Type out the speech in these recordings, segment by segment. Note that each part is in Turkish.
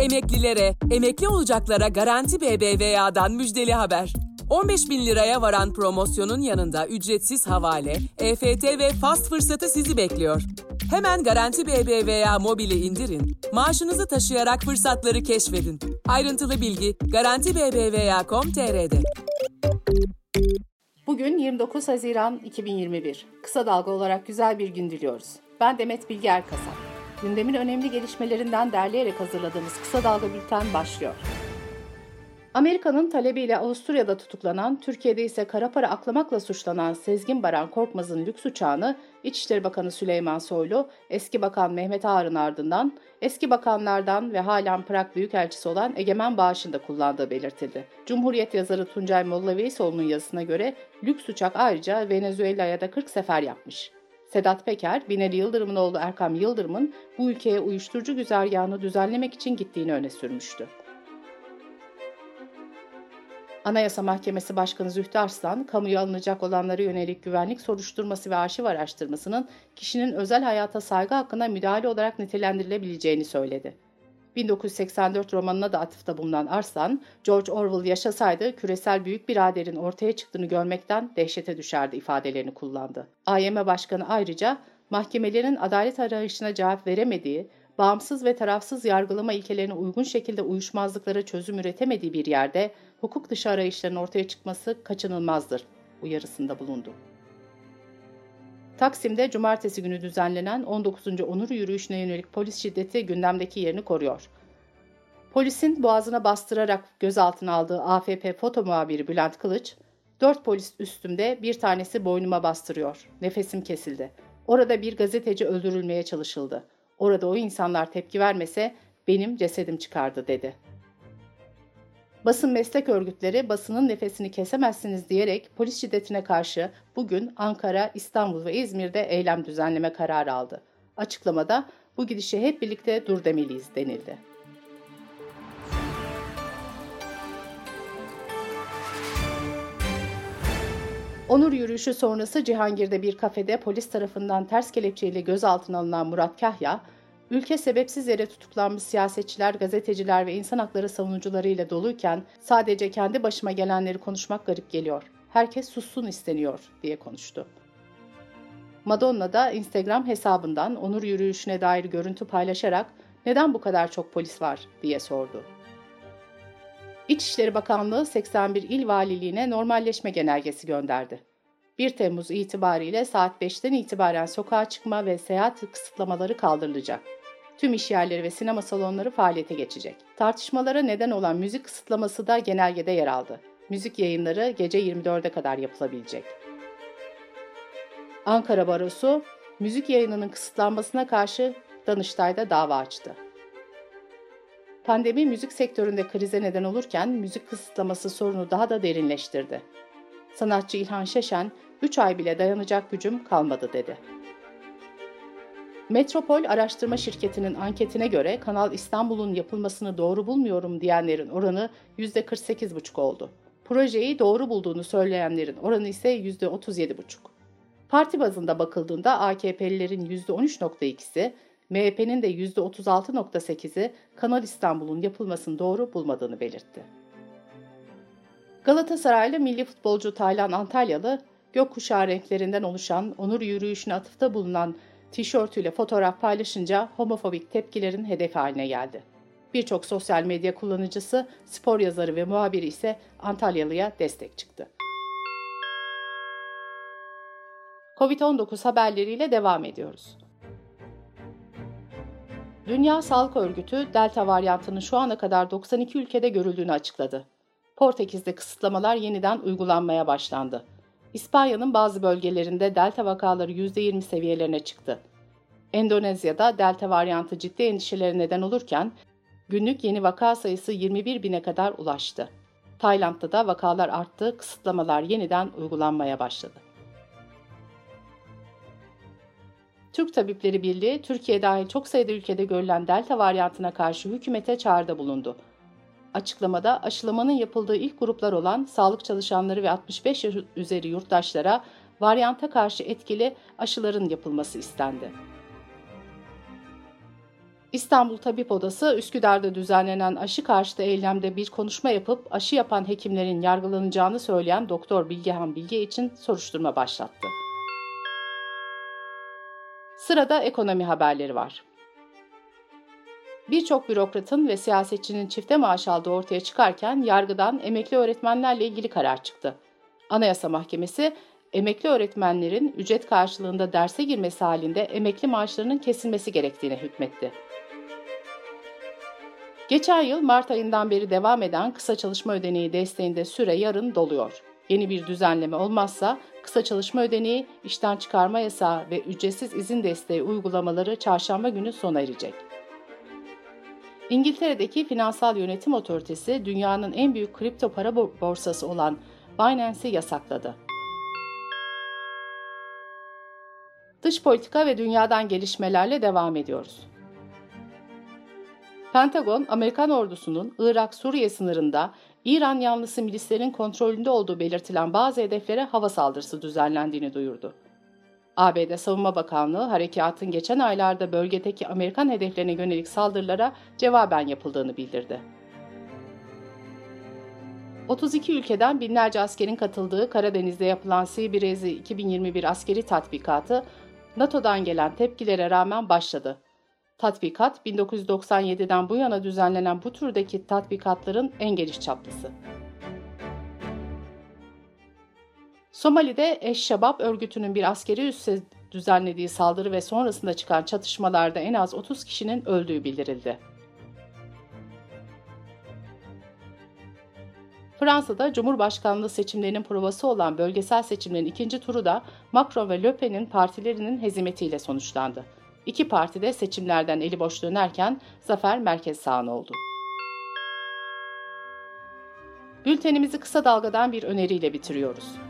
Emeklilere, emekli olacaklara Garanti BBVA'dan müjdeli haber. 15 bin liraya varan promosyonun yanında ücretsiz havale, EFT ve fast fırsatı sizi bekliyor. Hemen Garanti BBVA mobili indirin, maaşınızı taşıyarak fırsatları keşfedin. Ayrıntılı bilgi Garanti BBVA.com.tr'de. Bugün 29 Haziran 2021. Kısa dalga olarak güzel bir gün diliyoruz. Ben Demet Bilge Erkasap. Gündemin önemli gelişmelerinden derleyerek hazırladığımız Kısa Dalga Bülten başlıyor. Amerika'nın talebiyle Avusturya'da tutuklanan, Türkiye'de ise kara para aklamakla suçlanan Sezgin Baran Korkmaz'ın lüks uçağını İçişleri Bakanı Süleyman Soylu, eski bakan Mehmet Ağar'ın ardından eski bakanlardan ve halen Prag Büyükelçisi olan Egemen Bağış'ın da kullandığı belirtildi. Cumhuriyet yazarı Tuncay Molla yazısına göre lüks uçak ayrıca Venezuela'ya da 40 sefer yapmış. Sedat Peker, Binali Yıldırım'ın oğlu Erkam Yıldırım'ın bu ülkeye uyuşturucu güzergahını düzenlemek için gittiğini öne sürmüştü. Anayasa Mahkemesi Başkanı Zühtü Arslan, kamuya alınacak olanlara yönelik güvenlik soruşturması ve arşiv araştırmasının kişinin özel hayata saygı hakkında müdahale olarak nitelendirilebileceğini söyledi. 1984 romanına da atıfta bulunan Arslan, George Orwell yaşasaydı küresel büyük biraderin ortaya çıktığını görmekten dehşete düşerdi ifadelerini kullandı. AYM Başkanı ayrıca mahkemelerin adalet arayışına cevap veremediği, bağımsız ve tarafsız yargılama ilkelerine uygun şekilde uyuşmazlıklara çözüm üretemediği bir yerde hukuk dışı arayışların ortaya çıkması kaçınılmazdır uyarısında bulundu. Taksim'de cumartesi günü düzenlenen 19. Onur Yürüyüşü'ne yönelik polis şiddeti gündemdeki yerini koruyor. Polisin boğazına bastırarak gözaltına aldığı AFP foto muhabiri Bülent Kılıç, dört polis üstümde bir tanesi boynuma bastırıyor. Nefesim kesildi. Orada bir gazeteci öldürülmeye çalışıldı. Orada o insanlar tepki vermese benim cesedim çıkardı dedi. Basın meslek örgütleri basının nefesini kesemezsiniz diyerek polis şiddetine karşı bugün Ankara, İstanbul ve İzmir'de eylem düzenleme kararı aldı. Açıklamada bu gidişe hep birlikte dur demeliyiz denildi. Onur yürüyüşü sonrası Cihangir'de bir kafede polis tarafından ters kelepçeyle gözaltına alınan Murat Kahya, ülke sebepsiz yere tutuklanmış siyasetçiler, gazeteciler ve insan hakları savunucularıyla doluyken sadece kendi başıma gelenleri konuşmak garip geliyor. Herkes sussun isteniyor diye konuştu. Madonna da Instagram hesabından Onur yürüyüşüne dair görüntü paylaşarak neden bu kadar çok polis var diye sordu. İçişleri Bakanlığı 81 il valiliğine normalleşme genelgesi gönderdi. 1 Temmuz itibariyle saat 5'ten itibaren sokağa çıkma ve seyahat kısıtlamaları kaldırılacak. Tüm işyerleri ve sinema salonları faaliyete geçecek. Tartışmalara neden olan müzik kısıtlaması da genelgede yer aldı. Müzik yayınları gece 24'e kadar yapılabilecek. Ankara Barosu, müzik yayınının kısıtlanmasına karşı Danıştay'da dava açtı. Pandemi müzik sektöründe krize neden olurken müzik kısıtlaması sorunu daha da derinleştirdi. Sanatçı İlhan Şeşen, 3 ay bile dayanacak gücüm kalmadı dedi. Metropol Araştırma Şirketi'nin anketine göre Kanal İstanbul'un yapılmasını doğru bulmuyorum diyenlerin oranı %48,5 oldu. Projeyi doğru bulduğunu söyleyenlerin oranı ise %37,5. Parti bazında bakıldığında AKP'lilerin %13,2'si, MHP'nin de %36,8'i Kanal İstanbul'un yapılmasını doğru bulmadığını belirtti. Galatasaraylı milli futbolcu Taylan Antalyalı, gökkuşağı renklerinden oluşan onur yürüyüşüne atıfta bulunan tişörtüyle fotoğraf paylaşınca homofobik tepkilerin hedefi haline geldi. Birçok sosyal medya kullanıcısı, spor yazarı ve muhabiri ise Antalyalı'ya destek çıktı. Covid-19 haberleriyle devam ediyoruz. Dünya Sağlık Örgütü Delta varyantının şu ana kadar 92 ülkede görüldüğünü açıkladı. Portekiz'de kısıtlamalar yeniden uygulanmaya başlandı. İspanya'nın bazı bölgelerinde delta vakaları %20 seviyelerine çıktı. Endonezya'da delta varyantı ciddi endişelere neden olurken günlük yeni vaka sayısı 21 bine kadar ulaştı. Tayland'da da vakalar arttı, kısıtlamalar yeniden uygulanmaya başladı. Türk Tabipleri Birliği, Türkiye dahil çok sayıda ülkede görülen delta varyantına karşı hükümete çağrıda bulundu. Açıklamada aşılamanın yapıldığı ilk gruplar olan sağlık çalışanları ve 65 yaş üzeri yurttaşlara varyanta karşı etkili aşıların yapılması istendi. İstanbul Tabip Odası Üsküdar'da düzenlenen aşı karşıtı eylemde bir konuşma yapıp aşı yapan hekimlerin yargılanacağını söyleyen Doktor Bilgehan Bilge için soruşturma başlattı. Sırada ekonomi haberleri var. Birçok bürokratın ve siyasetçinin çifte maaş aldığı ortaya çıkarken yargıdan emekli öğretmenlerle ilgili karar çıktı. Anayasa Mahkemesi emekli öğretmenlerin ücret karşılığında derse girmesi halinde emekli maaşlarının kesilmesi gerektiğine hükmetti. Geçen yıl Mart ayından beri devam eden kısa çalışma ödeneği desteğinde süre yarın doluyor. Yeni bir düzenleme olmazsa kısa çalışma ödeneği, işten çıkarma yasağı ve ücretsiz izin desteği uygulamaları çarşamba günü sona erecek. İngiltere'deki Finansal Yönetim Otoritesi dünyanın en büyük kripto para borsası olan Binance'i yasakladı. Dış politika ve dünyadan gelişmelerle devam ediyoruz. Pentagon, Amerikan ordusunun Irak-Suriye sınırında İran yanlısı milislerin kontrolünde olduğu belirtilen bazı hedeflere hava saldırısı düzenlendiğini duyurdu. ABD Savunma Bakanlığı harekatın geçen aylarda bölgedeki Amerikan hedeflerine yönelik saldırılara cevaben yapıldığını bildirdi. 32 ülkeden binlerce askerin katıldığı Karadeniz'de yapılan Sea 2021 askeri tatbikatı NATO'dan gelen tepkilere rağmen başladı. Tatbikat 1997'den bu yana düzenlenen bu türdeki tatbikatların en geniş çaplısı. Somali'de Eşşebab örgütünün bir askeri üsse düzenlediği saldırı ve sonrasında çıkan çatışmalarda en az 30 kişinin öldüğü bildirildi. Fransa'da Cumhurbaşkanlığı seçimlerinin provası olan bölgesel seçimlerin ikinci turu da Macron ve Le Pen'in partilerinin hezimetiyle sonuçlandı. İki parti de seçimlerden eli boş dönerken zafer merkez sağına oldu. Bültenimizi kısa dalgadan bir öneriyle bitiriyoruz.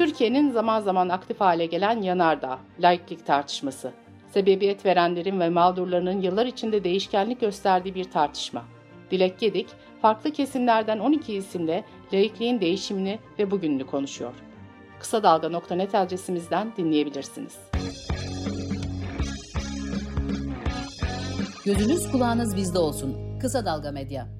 Türkiye'nin zaman zaman aktif hale gelen yanardağ, laiklik tartışması, sebebiyet verenlerin ve mağdurlarının yıllar içinde değişkenlik gösterdiği bir tartışma. Dilek Gedik, farklı kesimlerden 12 isimle laikliğin değişimini ve bugününü konuşuyor. Kısa Dalga.net adresimizden dinleyebilirsiniz. Gözünüz kulağınız bizde olsun. Kısa Dalga Medya.